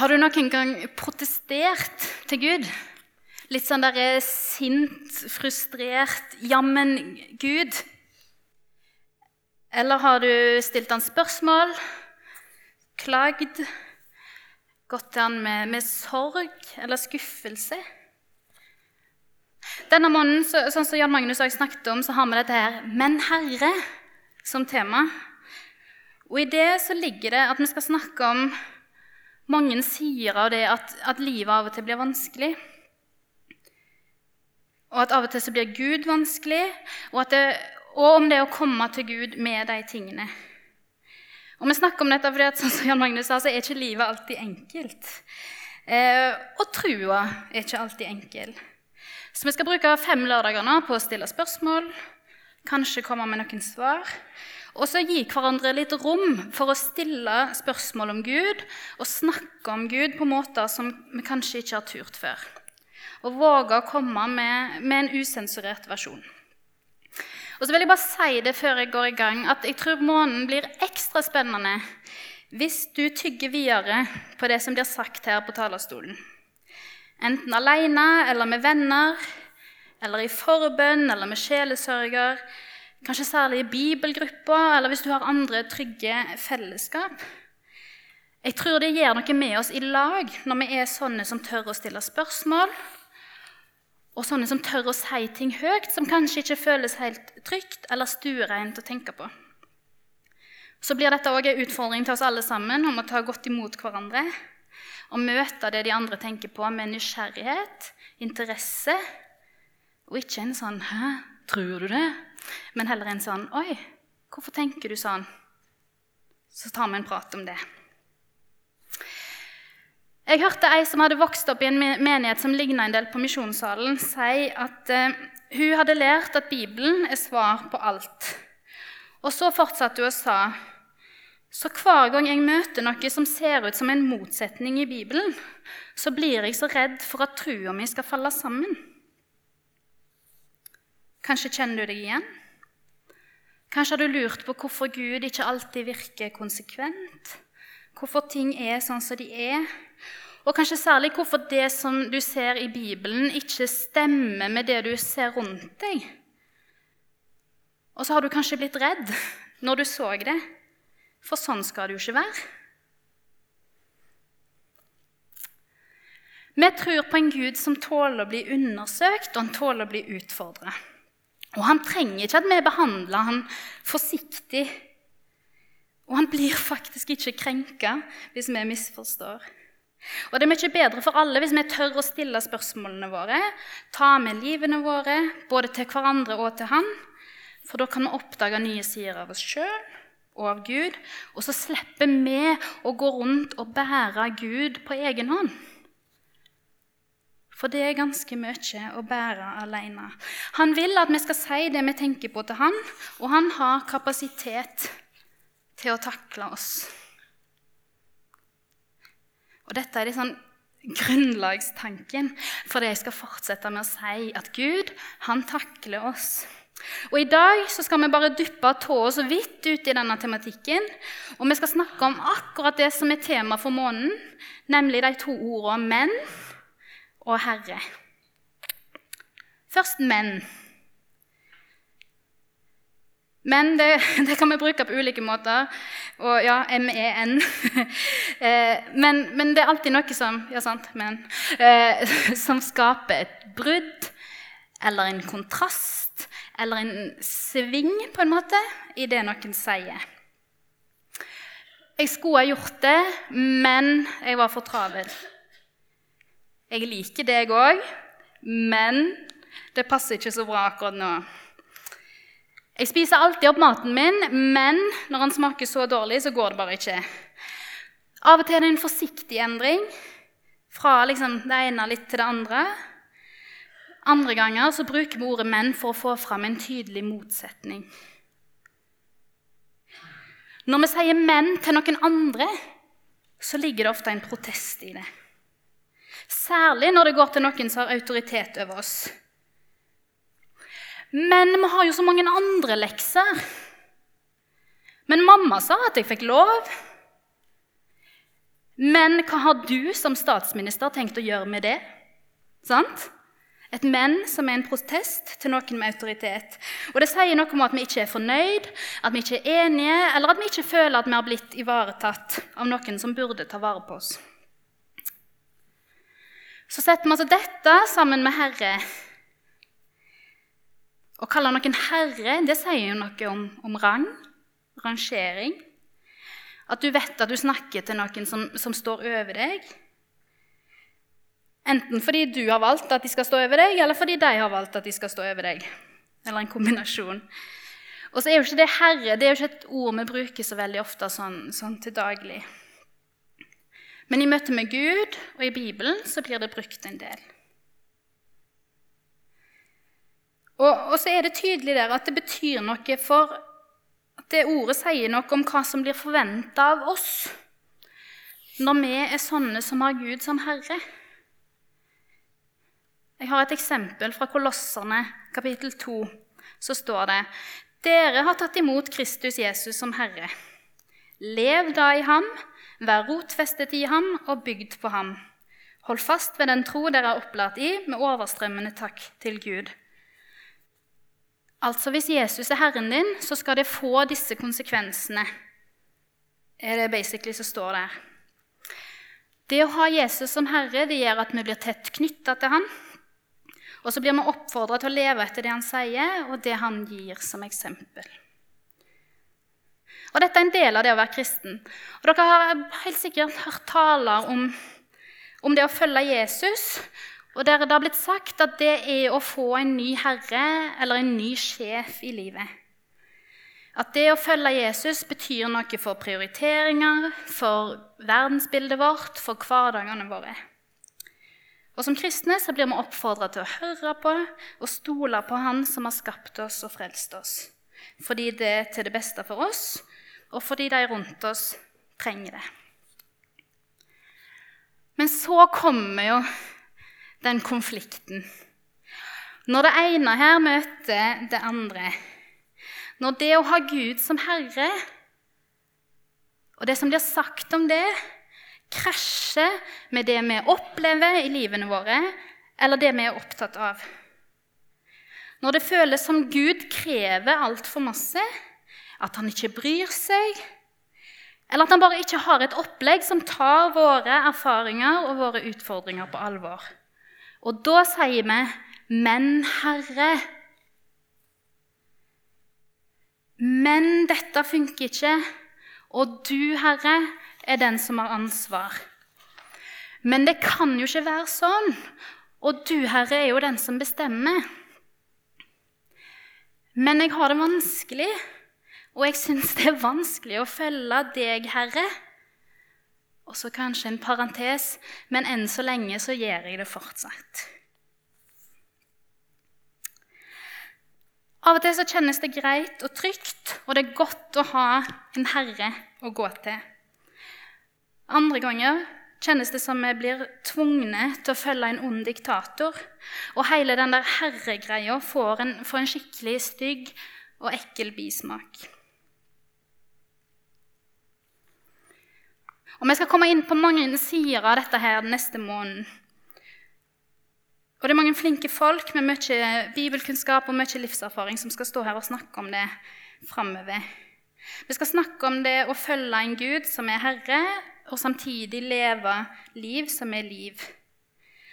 Har du noen gang protestert til Gud? Litt sånn der sint, frustrert 'Jammen, Gud'? Eller har du stilt han spørsmål, klagd, gått til han med, med sorg eller skuffelse? Denne måneden, så, sånn som Jan Magnus og jeg snakket om, så har vi dette her 'Men Herre' som tema. Og i det så ligger det at vi skal snakke om mange sier av det at, at livet av og til blir vanskelig. Og at av og til så blir Gud vanskelig, og, det, og om det å komme til Gud med de tingene. Og Vi snakker om dette fordi at, sånn som Jan Magnus sa, så er ikke livet alltid enkelt. Eh, og trua er ikke alltid enkel. Så vi skal bruke fem lørdager nå på å stille spørsmål, kanskje komme med noen svar. Og så gi hverandre litt rom for å stille spørsmål om Gud og snakke om Gud på måter som vi kanskje ikke har turt før. Og våge å komme med, med en usensurert versjon. Og så vil jeg bare si det før jeg går i gang, at jeg tror månen blir ekstra spennende hvis du tygger videre på det som blir sagt her på talerstolen. Enten alene eller med venner, eller i forbønn eller med sjelesørger Kanskje særlig i bibelgruppa, eller hvis du har andre trygge fellesskap. Jeg tror det gjør noe med oss i lag når vi er sånne som tør å stille spørsmål, og sånne som tør å si ting høyt som kanskje ikke føles helt trygt eller stuereint å tenke på. Så blir dette òg en utfordring til oss alle sammen om å ta godt imot hverandre og møte det de andre tenker på, med nysgjerrighet, interesse, og ikke en sånn 'Hæ, tror du det?' Men heller en sånn 'Oi, hvorfor tenker du sånn?' Så tar vi en prat om det. Jeg hørte ei som hadde vokst opp i en menighet som ligna en del på Misjonssalen, si at uh, hun hadde lært at Bibelen er svar på alt. Og så fortsatte hun og sa så hver gang jeg møter noe som ser ut som en motsetning i Bibelen, så blir jeg så redd for at trua mi skal falle sammen. Kanskje kjenner du deg igjen? Kanskje har du lurt på hvorfor Gud ikke alltid virker konsekvent? Hvorfor ting er sånn som de er? Og kanskje særlig hvorfor det som du ser i Bibelen, ikke stemmer med det du ser rundt deg. Og så har du kanskje blitt redd når du så det, for sånn skal det jo ikke være. Vi tror på en Gud som tåler å bli undersøkt, og han tåler å bli utfordret. Og han trenger ikke at vi behandler han forsiktig. Og han blir faktisk ikke krenka hvis vi misforstår. Og det er mye bedre for alle hvis vi tør å stille spørsmålene våre, ta med livene våre, både til hverandre og til han. For da kan vi oppdage nye sider av oss sjøl og av Gud. Og så slipper vi å gå rundt og bære Gud på egen hånd. For det er ganske mye å bære alene. Han vil at vi skal si det vi tenker på til han, og han har kapasitet til å takle oss. Og Dette er liksom grunnlagstanken for det jeg skal fortsette med å si, at Gud, han takler oss. Og I dag så skal vi bare dyppe tåa så vidt ut i denne tematikken. Og vi skal snakke om akkurat det som er tema for måneden, nemlig de to ordene 'menn' og Herre. Først menn. Men det, det, kan vi bruke på ulike måter. Og ja, M-E-N. Eh, men, men, det er alltid noe som ja, sant, men, eh, som skaper et brudd eller en kontrast eller en sving, på en måte, i det noen sier. Jeg skulle ha gjort det, men jeg var for travel. Jeg liker deg òg, men det passer ikke så bra akkurat nå. Jeg spiser alltid opp maten min, men når den smaker så dårlig, så går det bare ikke. Av og til er det en forsiktig endring, fra liksom det ene litt til det andre. Andre ganger så bruker vi ordet 'menn' for å få fram en tydelig motsetning. Når vi sier 'menn' til noen andre, så ligger det ofte en protest i det. Særlig når det går til noen som har autoritet over oss. Men vi har jo så mange andre lekser. Men mamma sa at jeg fikk lov. Men hva har du som statsminister tenkt å gjøre med det? Sant? Et men som er en protest til noen med autoritet. Og Det sier noe om at vi ikke er fornøyd, at vi ikke er enige, eller at vi ikke føler at vi har blitt ivaretatt av noen som burde ta vare på oss. Så setter vi altså dette sammen med Herre. Å kalle noen herre, det sier jo noe om, om rang, rangering. At du vet at du snakker til noen som, som står over deg. Enten fordi du har valgt at de skal stå over deg, eller fordi de har valgt at de skal stå over deg. Eller en kombinasjon. Og så er jo ikke det herre det er jo ikke et ord vi bruker så veldig ofte sånn, sånn til daglig. Men i møte med Gud og i Bibelen så blir det brukt en del. Og, og så er det tydelig der at det betyr noe for at det ordet sier noe om hva som blir forventa av oss når vi er sånne som har Gud som Herre. Jeg har et eksempel fra Kolosserne kapittel 2. Så står det Dere har tatt imot Kristus Jesus som Herre. Lev da i ham, vær rotfestet i ham og bygd på ham. Hold fast ved den tro dere er opplært i, med overstrømmende takk til Gud. Altså, hvis Jesus er Herren din, så skal det få disse konsekvensene. Er det basically som står der. Det å ha Jesus som Herre det gjør at vi blir tett knytta til ham. Og så blir vi oppfordra til å leve etter det han sier, og det han gir som eksempel. Og Dette er en del av det å være kristen. Og Dere har helt sikkert hørt taler om, om det å følge Jesus. Og der det har blitt sagt at det er å få en ny herre eller en ny sjef i livet. At det å følge Jesus betyr noe for prioriteringer, for verdensbildet vårt, for hverdagene våre. Og Som kristne så blir vi oppfordra til å høre på og stole på Han som har skapt oss og frelst oss, fordi det er til det beste for oss, og fordi de rundt oss trenger det. Men så kommer jo den konflikten. Når det ene her møter det andre. Når det å ha Gud som herre og det som blir sagt om det, krasjer med det vi opplever i livene våre, eller det vi er opptatt av. Når det føles som Gud krever altfor masse, at han ikke bryr seg, eller at han bare ikke har et opplegg som tar våre erfaringer og våre utfordringer på alvor. Og da sier vi 'Men Herre'. Men dette funker ikke, og du, Herre, er den som har ansvar. Men det kan jo ikke være sånn. Og du, Herre, er jo den som bestemmer. Men jeg har det vanskelig, og jeg syns det er vanskelig å følge deg, Herre. Og så kanskje en parentes, men enn så lenge så gjør jeg det fortsatt. Av og til så kjennes det greit og trygt, og det er godt å ha en herre å gå til. Andre ganger kjennes det som vi blir tvungne til å følge en ond diktator. Og hele den der herregreia får får en skikkelig stygg og ekkel bismak. Og Vi skal komme inn på mange sider av dette her den neste måneden. Og Det er mange flinke folk med mye bibelkunnskap og mye livserfaring som skal stå her og snakke om det framover. Vi skal snakke om det å følge en Gud som er herre, og samtidig leve liv som er liv.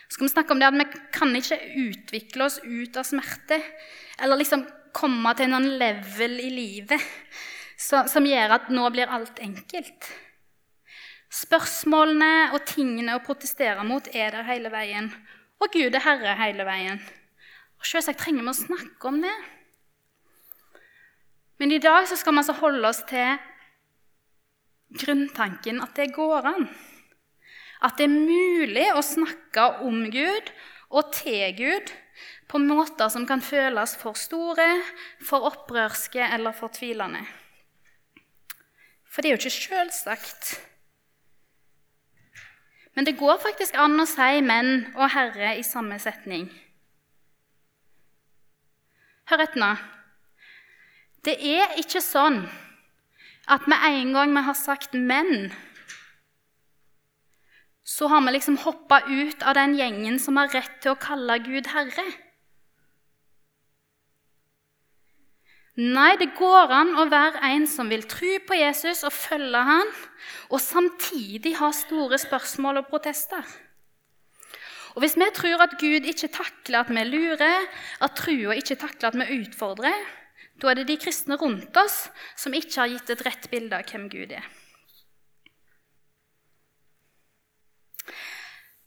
Så skal vi snakke om det at Vi kan ikke utvikle oss ut av smerte eller liksom komme til en level i livet som gjør at nå blir alt enkelt. Spørsmålene og tingene å protestere mot er der hele veien. Og Gud er herre hele veien. Og Selvsagt trenger vi å snakke om det. Men i dag skal vi altså holde oss til grunntanken at det går an. At det er mulig å snakke om Gud og til Gud på måter som kan føles for store, for opprørske eller for tvilende. For det er jo ikke selvsagt. Men det går faktisk an å si 'menn' og 'herre' i samme setning. Hør etter nå. Det er ikke sånn at med en gang vi har sagt 'men', så har vi liksom hoppa ut av den gjengen som har rett til å kalle Gud herre. Nei, det går an å være en som vil tro på Jesus og følge han, og samtidig ha store spørsmål og protester. Og Hvis vi tror at Gud ikke takler at vi lurer, at trua ikke takler at vi utfordrer, da er det de kristne rundt oss som ikke har gitt et rett bilde av hvem Gud er.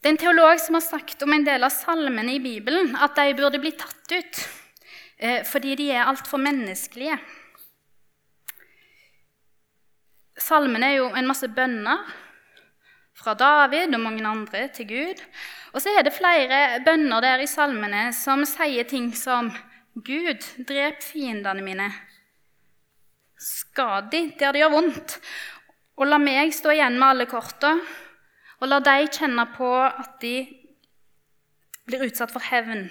Det er en teolog som har sagt om en del av salmene i Bibelen at de burde bli tatt ut fordi de er altfor menneskelige. Salmene er jo en masse bønner fra David og mange andre til Gud. Og så er det flere bønner der i salmene som sier ting som Gud, drep fiendene mine. Skad de der det gjør vondt. Og la meg stå igjen med alle korta, og la de kjenne på at de blir utsatt for hevn.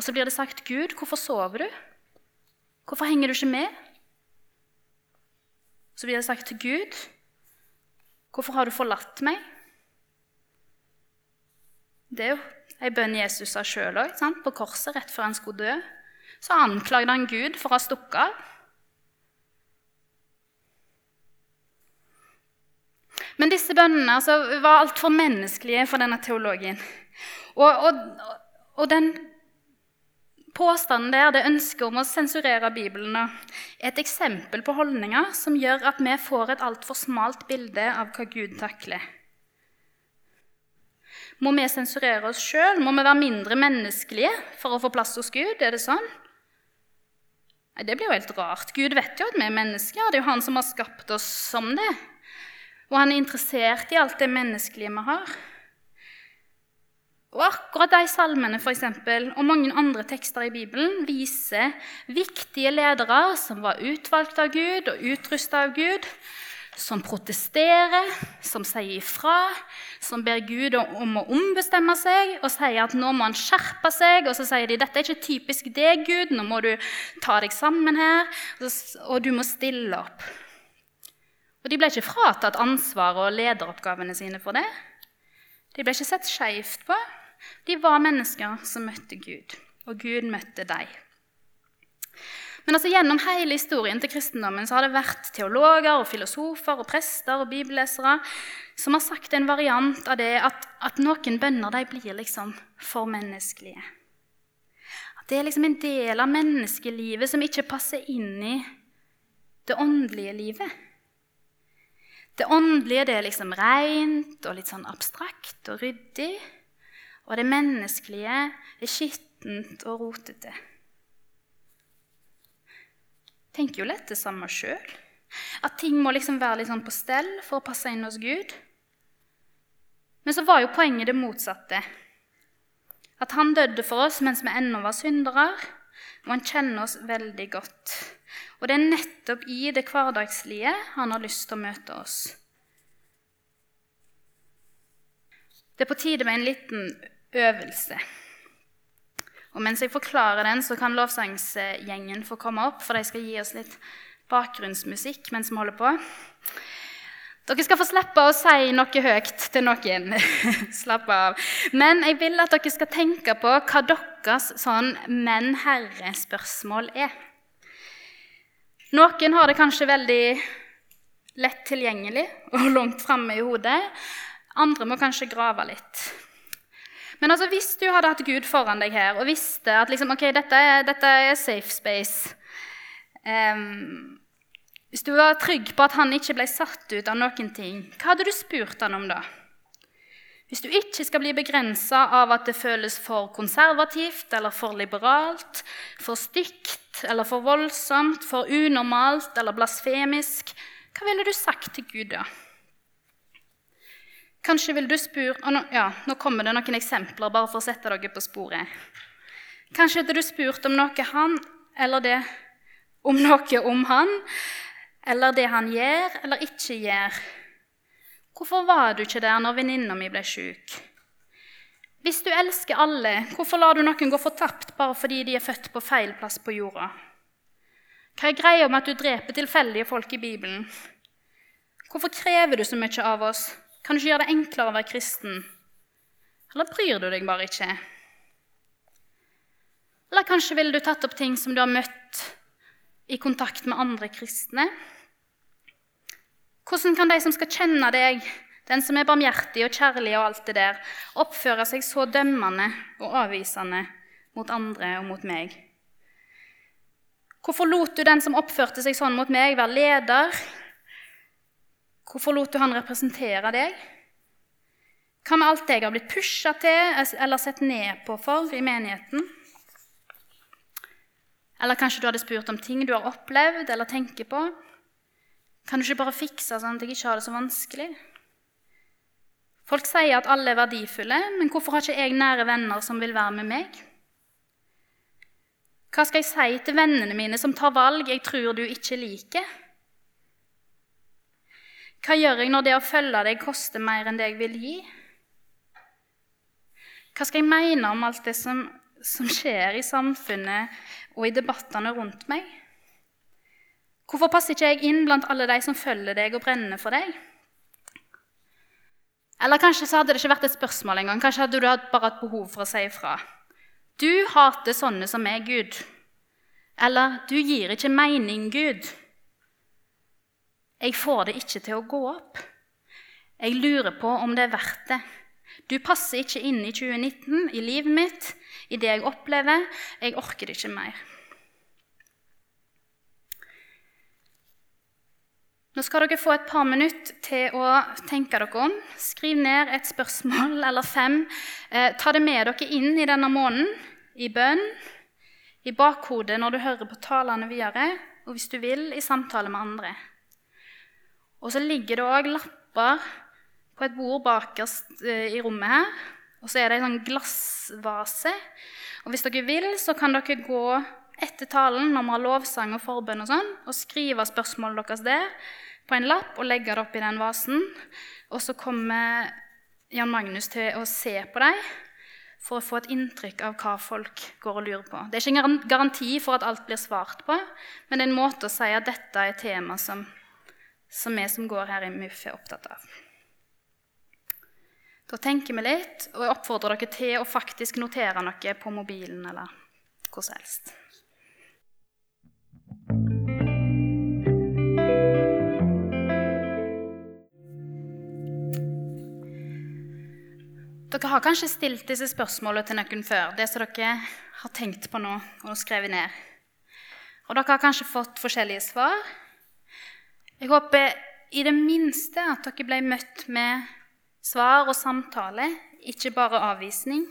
Og så blir det sagt, 'Gud, hvorfor sover du? Hvorfor henger du ikke med?' Så blir det sagt til Gud, 'Hvorfor har du forlatt meg?' Det er jo ei bønn Jesus sa sjøl òg, på korset rett før han skulle dø. Så anklagde han Gud for å ha stukket av. Men disse bønnene altså, var altfor menneskelige for denne teologien. Og, og, og, den påstanden der, det ønsket om å sensurere Bibelen, er et eksempel på holdninger som gjør at vi får et altfor smalt bilde av hva Gud takler. Må vi sensurere oss sjøl? Må vi være mindre menneskelige for å få plass hos Gud? Er det sånn? Nei, Det blir jo helt rart. Gud vet jo at vi er mennesker. Det er jo han som har skapt oss som det. Og han er interessert i alt det menneskelige vi har. Og akkurat de salmene for eksempel, og mange andre tekster i Bibelen viser viktige ledere som var utvalgt av Gud og utrusta av Gud, som protesterer, som sier ifra, som ber Gud om å ombestemme seg og sier at nå må han skjerpe seg. Og så sier de dette er ikke typisk deg, Gud, nå må du ta deg sammen her, og du må stille opp. Og De ble ikke fratatt ansvaret og lederoppgavene sine for det. De ble ikke sett skeivt på. De var mennesker som møtte Gud, og Gud møtte dem. Men altså, gjennom hele historien til kristendommen så har det vært teologer, og filosofer, og prester og bibellesere som har sagt en variant av det at, at noen bønner de blir liksom for menneskelige. At det er liksom en del av menneskelivet som ikke passer inn i det åndelige livet. Det åndelige det er liksom rent og litt sånn abstrakt og ryddig. Og det menneskelige er skittent og rotete tenker jo lett det samme sjøl. At ting må liksom være litt sånn på stell for å passe inn hos Gud. Men så var jo poenget det motsatte. At han døde for oss mens vi ennå var syndere, og han kjenner oss veldig godt. Og det er nettopp i det hverdagslige han har lyst til å møte oss. Det er på tide med en liten øvelse. Og mens jeg forklarer den, så kan lovsangsgjengen få komme opp, for de skal gi oss litt bakgrunnsmusikk mens vi holder på. Dere skal få slippe å si noe høyt til noen. Slapp av. Men jeg vil at dere skal tenke på hva deres sånn men-herre-spørsmål er. Noen har det kanskje veldig lett tilgjengelig og langt framme i hodet. Andre må kanskje grave litt. Men altså, hvis du hadde hatt Gud foran deg her og visste at liksom, okay, dette, er, dette er safe space um, Hvis du var trygg på at han ikke ble satt ut av noen ting, hva hadde du spurt han om da? Hvis du ikke skal bli begrensa av at det føles for konservativt eller for liberalt, for stygt eller for voldsomt, for unormalt eller blasfemisk, hva ville du sagt til Gud da? Kanskje vil du spure nå, ja, nå kommer det noen eksempler bare for å sette dere på sporet. Kanskje hadde du spurt om noe han, eller det om noe om han, eller det han gjør eller ikke gjør. Hvorfor var du ikke der når venninna mi ble sjuk? Hvis du elsker alle, hvorfor lar du noen gå fortapt bare fordi de er født på feil plass på jorda? Hva er greia med at du dreper tilfeldige folk i Bibelen? Hvorfor krever du så mye av oss? Kan du ikke gjøre det enklere å være kristen? Eller bryr du deg bare ikke? Eller kanskje ville du tatt opp ting som du har møtt i kontakt med andre kristne? Hvordan kan de som skal kjenne deg, den som er barmhjertig og kjærlig og alt det der, oppføre seg så dømmende og avvisende mot andre og mot meg? Hvorfor lot du den som oppførte seg sånn mot meg, være leder? Hvorfor lot du han representere deg? Hva med alt jeg har blitt pusha til eller sett ned på for i menigheten? Eller kanskje du hadde spurt om ting du har opplevd eller tenker på? Kan du ikke bare fikse sånn at jeg ikke har det så vanskelig? Folk sier at alle er verdifulle, men hvorfor har ikke jeg nære venner som vil være med meg? Hva skal jeg si til vennene mine som tar valg jeg tror du ikke liker? Hva gjør jeg når det å følge deg koster mer enn det jeg vil gi? Hva skal jeg mene om alt det som, som skjer i samfunnet og i debattene rundt meg? Hvorfor passer ikke jeg inn blant alle de som følger deg og brenner for deg? Eller kanskje så hadde det ikke vært et spørsmål engang. Kanskje hadde du bare hatt behov for å si ifra. Du hater sånne som er Gud. Eller du gir ikke mening, Gud. Jeg får det ikke til å gå opp. Jeg lurer på om det er verdt det. Du passer ikke inn i 2019, i livet mitt, i det jeg opplever. Jeg orker det ikke mer. Nå skal dere få et par minutter til å tenke dere om. Skriv ned et spørsmål eller fem. Eh, ta det med dere inn i denne måneden, i bønn, i bakhodet når du hører på talene videre, og hvis du vil, i samtale med andre. Og så ligger det òg lapper på et bord bakerst eh, i rommet her. Og så er det en sånn glassvase. Og hvis dere vil, så kan dere gå etter talen når vi har lovsang og forbønn og sånn, og skrive spørsmålet deres der på en lapp og legge det oppi den vasen. Og så kommer Jan Magnus til å se på dem for å få et inntrykk av hva folk går og lurer på. Det er ikke en garanti for at alt blir svart på, men det er en måte å si at dette er et tema som, som vi som går her i MUF, er opptatt av. Da tenker vi litt, og jeg oppfordrer dere til å faktisk notere noe på mobilen eller hvor som helst. Dere har kanskje stilt disse spørsmålene til noen før, det som dere har tenkt på nå og skrevet ned. Og dere har kanskje fått forskjellige svar. Jeg håper i det minste at dere ble møtt med Svar og samtale, ikke bare avvisning.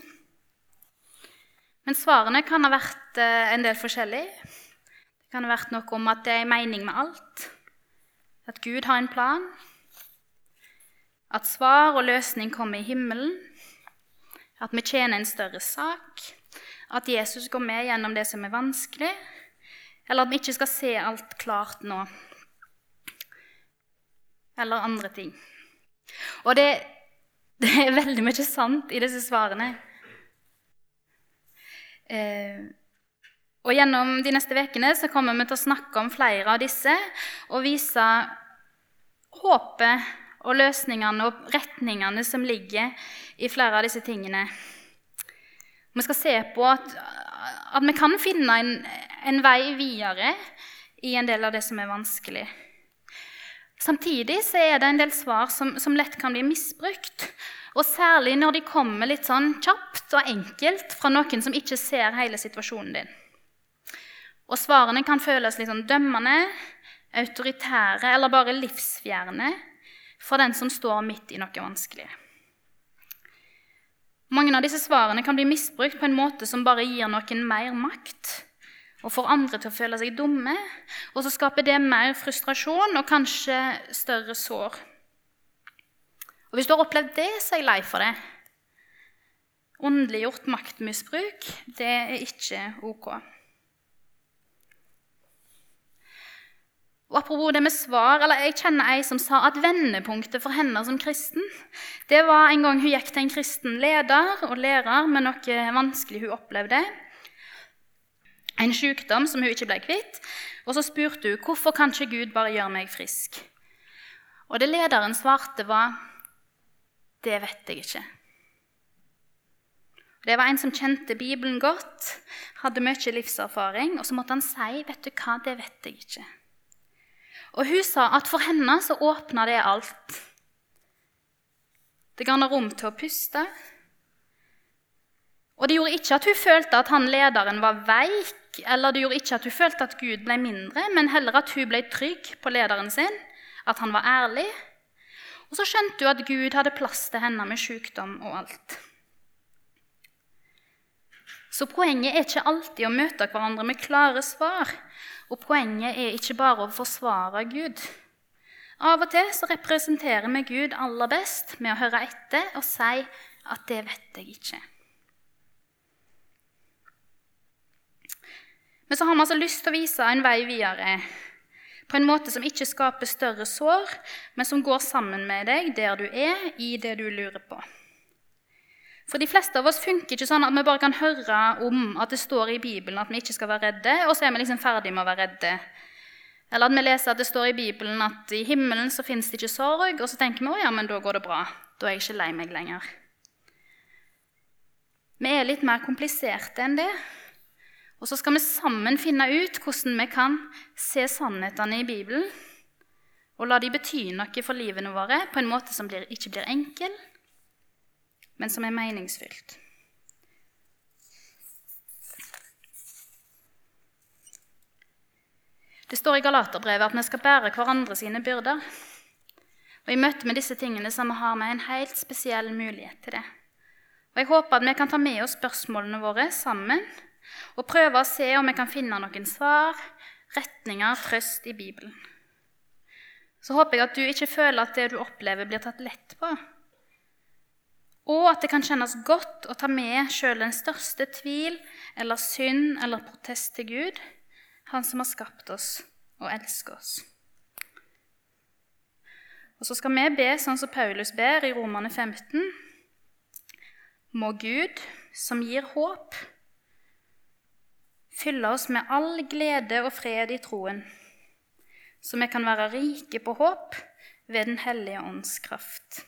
Men svarene kan ha vært eh, en del forskjellig. Det kan ha vært noe om at det er en mening med alt. At Gud har en plan. At svar og løsning kommer i himmelen. At vi tjener en større sak. At Jesus går med gjennom det som er vanskelig. Eller at vi ikke skal se alt klart nå. Eller andre ting. Og det det er veldig mye sant i disse svarene. Eh, og Gjennom de neste ukene kommer vi til å snakke om flere av disse og vise håpet og løsningene og retningene som ligger i flere av disse tingene. Vi skal se på at, at vi kan finne en, en vei videre i en del av det som er vanskelig. Samtidig er det en del svar som, som, lett kan bli misbrukt. Og særlig når de kommer litt sånn kjapt og enkelt fra noen som ikke ser hele situasjonen din. Og svarene kan føles litt sånn dømmende, autoritære eller bare livsfjerne for den som står midt i noe vanskelig. Mange av disse svarene kan bli misbrukt på en måte som bare gir noen mer makt og får andre til å føle seg dumme. Og så skaper det mer frustrasjon og kanskje større sår. Og Hvis du har opplevd det, så er jeg lei for det. Åndeliggjort maktmisbruk, det er ikke ok. Og Apropos det med svar, eller Jeg kjenner ei som sa at vendepunktet for henne som kristen det var en gang hun gikk til en kristen leder og lærer med noe vanskelig hun opplevde en sykdom som hun ikke ble kvitt. Og så spurte hun hvorfor kan ikke Gud bare gjøre meg frisk. Og det lederen svarte, var det vet jeg ikke. Det var en som kjente Bibelen godt, hadde mye livserfaring, og så måtte han si, 'Vet du hva, det vet jeg ikke'. Og hun sa at for henne så åpna det alt. Det ga henne rom til å puste. Og det gjorde ikke at hun følte at han lederen var veik, eller det gjorde ikke at hun følte at Gud ble mindre, men heller at hun ble trygg på lederen sin, at han var ærlig. Og så skjønte hun at Gud hadde plass til henne med sykdom og alt. Så poenget er ikke alltid å møte hverandre med klare svar. Og poenget er ikke bare å forsvare Gud. Av og til så representerer vi Gud aller best med å høre etter og si at 'det vet jeg ikke'. Men så har vi altså lyst til å vise en vei videre på en måte som ikke skaper større sår, men som går sammen med deg der du er, i det du lurer på. For de fleste av oss funker ikke sånn at vi bare kan høre om at det står i Bibelen at vi ikke skal være redde, og så er vi liksom ferdig med å være redde. Eller at vi leser at det står i Bibelen at i himmelen så fins det ikke sorg, og så tenker vi å ja, men da går det bra. Da er jeg ikke lei meg lenger. Vi er litt mer kompliserte enn det. Og så skal vi sammen finne ut hvordan vi kan se sannhetene i Bibelen og la de bety noe for livene våre på en måte som ikke blir enkel, men som er meningsfylt. Det står i Galaterbrevet at vi skal bære hverandre sine byrder. Og I møte med disse tingene så har vi en helt spesiell mulighet til det. Og Jeg håper at vi kan ta med oss spørsmålene våre sammen og prøve å se om vi kan finne noen svar, retninger, trøst i Bibelen. Så håper jeg at du ikke føler at det du opplever, blir tatt lett på, og at det kan kjennes godt å ta med sjøl den største tvil eller synd eller protest til Gud, Han som har skapt oss og elsker oss. Og så skal vi be sånn som Paulus ber i Romane 15. Må Gud, som gir håp, fylle oss med all glede og fred i troen, så vi kan være rike på håp ved Den hellige ånds kraft.